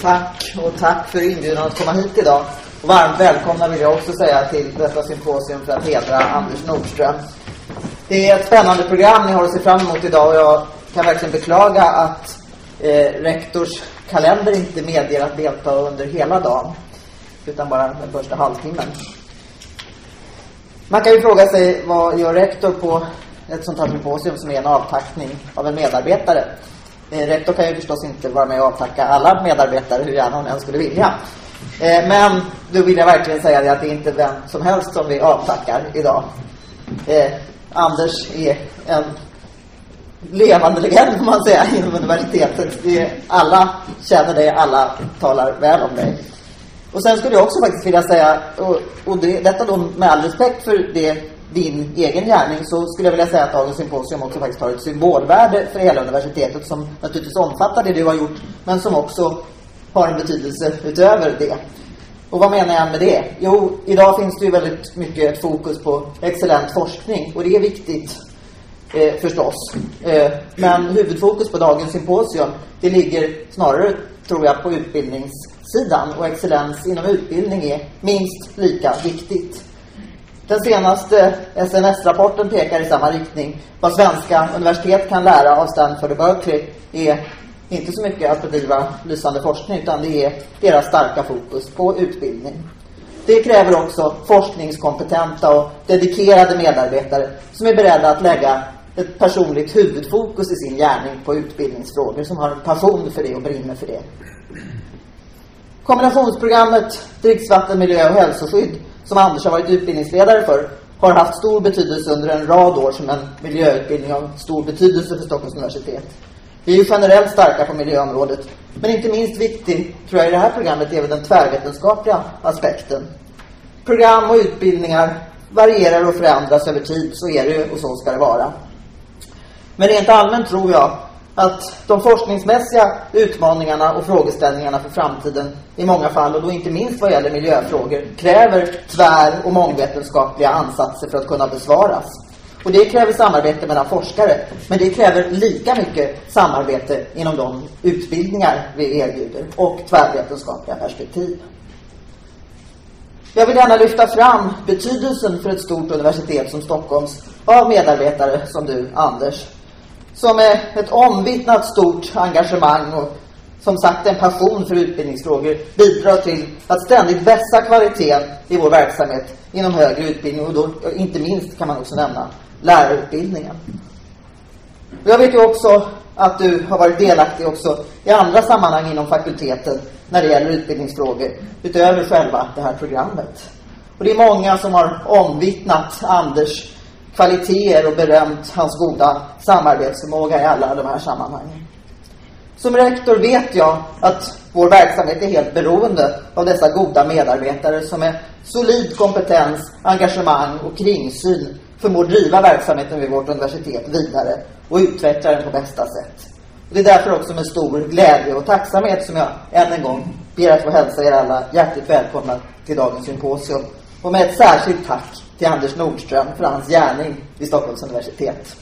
Tack och tack för inbjudan att komma hit idag. Och varmt välkomna vill jag också säga till detta symposium för att hedra Anders Nordström. Det är ett spännande program ni har att se fram emot idag och jag kan verkligen beklaga att eh, rektors kalender inte medger att delta under hela dagen utan bara den första halvtimmen. Man kan ju fråga sig vad gör rektor på ett sånt här symposium som är en avtackning av en medarbetare. Eh, Rektor kan ju förstås inte vara med och avtacka alla medarbetare hur gärna hon än skulle vilja. Eh, men då vill jag verkligen säga det att det är inte vem som helst som vi avtackar idag. Eh, Anders är en levande legend kan man säga inom universitetet. Det alla känner dig, alla talar väl om dig. Och sen skulle jag också faktiskt vilja säga, och, och det, detta då med all respekt för det, din egen gärning, så skulle jag vilja säga att dagens symposium också faktiskt har ett symbolvärde för hela universitetet som naturligtvis omfattar det du har gjort, men som också har en betydelse utöver det. Och vad menar jag med det? Jo, idag finns det ju väldigt mycket ett fokus på excellent forskning och det är viktigt eh, förstås. Eh, men huvudfokus på dagens symposium, det ligger snarare, tror jag, på utbildningssidan och excellens inom utbildning är minst lika viktigt. Den senaste SNS-rapporten pekar i samma riktning. Vad svenska universitet kan lära av Stanford och Berkeley är inte så mycket att bedriva lysande forskning utan det är deras starka fokus på utbildning. Det kräver också forskningskompetenta och dedikerade medarbetare som är beredda att lägga ett personligt huvudfokus i sin gärning på utbildningsfrågor, som har en passion för det och brinner för det. Kombinationsprogrammet Dricksvatten, miljö och hälsoskydd, som Anders har varit utbildningsledare för, har haft stor betydelse under en rad år som en miljöutbildning av stor betydelse för Stockholms universitet. Vi är ju generellt starka på miljöområdet, men inte minst viktig, tror jag, i det här programmet är väl den tvärvetenskapliga aspekten. Program och utbildningar varierar och förändras över tid, så är det ju och så ska det vara. Men rent allmänt tror jag att de forskningsmässiga utmaningarna och frågeställningarna för framtiden i många fall, och då inte minst vad gäller miljöfrågor, kräver tvär- och mångvetenskapliga ansatser för att kunna besvaras. Och det kräver samarbete mellan forskare, men det kräver lika mycket samarbete inom de utbildningar vi erbjuder och tvärvetenskapliga perspektiv. Jag vill gärna lyfta fram betydelsen för ett stort universitet som Stockholms av medarbetare som du, Anders, som är ett omvittnat stort engagemang och som sagt en passion för utbildningsfrågor bidrar till att ständigt vässa kvaliteten i vår verksamhet inom högre utbildning och då inte minst kan man också nämna lärarutbildningen. Jag vet ju också att du har varit delaktig också i andra sammanhang inom fakulteten när det gäller utbildningsfrågor utöver själva det här programmet. Och det är många som har omvittnat Anders kvaliteter och berömt hans goda samarbetsförmåga i alla de här sammanhangen. Som rektor vet jag att vår verksamhet är helt beroende av dessa goda medarbetare som med solid kompetens, engagemang och kringsyn förmår driva verksamheten vid vårt universitet vidare och utveckla den på bästa sätt. Och det är därför också med stor glädje och tacksamhet som jag än en gång ber att få hälsa er alla hjärtligt välkomna till dagens symposium. Och med ett särskilt tack till Anders Nordström för hans gärning vid Stockholms universitet.